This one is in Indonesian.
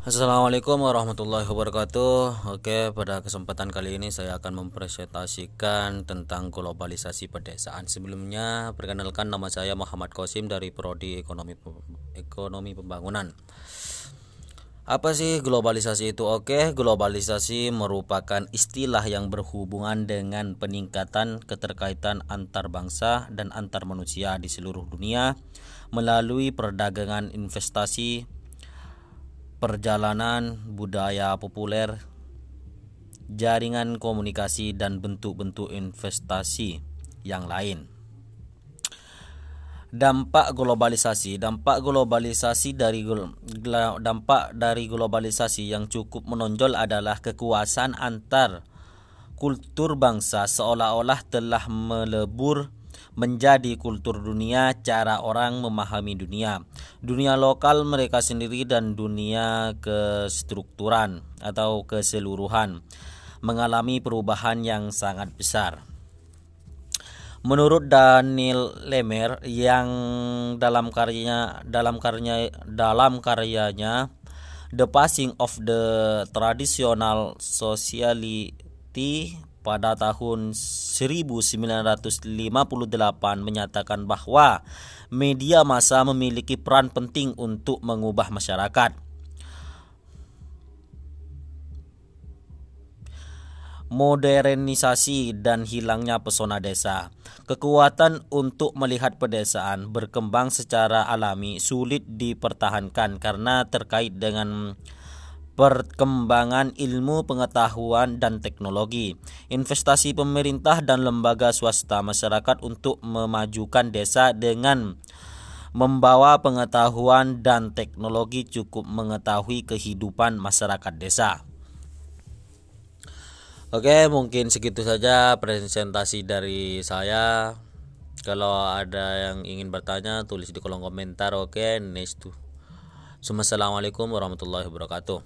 Assalamualaikum warahmatullahi wabarakatuh. Oke, pada kesempatan kali ini saya akan mempresentasikan tentang globalisasi pedesaan. Sebelumnya, perkenalkan nama saya Muhammad Kosim dari Prodi Ekonomi Ekonomi Pembangunan. Apa sih globalisasi itu? Oke, globalisasi merupakan istilah yang berhubungan dengan peningkatan keterkaitan antar bangsa dan antar manusia di seluruh dunia melalui perdagangan investasi perjalanan, budaya populer, jaringan komunikasi, dan bentuk-bentuk investasi yang lain. Dampak globalisasi, dampak globalisasi dari dampak dari globalisasi yang cukup menonjol adalah kekuasaan antar kultur bangsa seolah-olah telah melebur menjadi kultur dunia cara orang memahami dunia. Dunia lokal mereka sendiri dan dunia kestrukturan atau keseluruhan mengalami perubahan yang sangat besar. Menurut Daniel Lemer yang dalam karyanya dalam karyanya dalam karyanya The Passing of the Traditional Sociality pada tahun 1958 menyatakan bahwa media massa memiliki peran penting untuk mengubah masyarakat. Modernisasi dan hilangnya pesona desa. Kekuatan untuk melihat pedesaan berkembang secara alami sulit dipertahankan karena terkait dengan perkembangan ilmu pengetahuan dan teknologi, investasi pemerintah dan lembaga swasta masyarakat untuk memajukan desa dengan membawa pengetahuan dan teknologi cukup mengetahui kehidupan masyarakat desa. Oke, mungkin segitu saja presentasi dari saya. Kalau ada yang ingin bertanya, tulis di kolom komentar. Oke, next to. Assalamualaikum warahmatullahi wabarakatuh.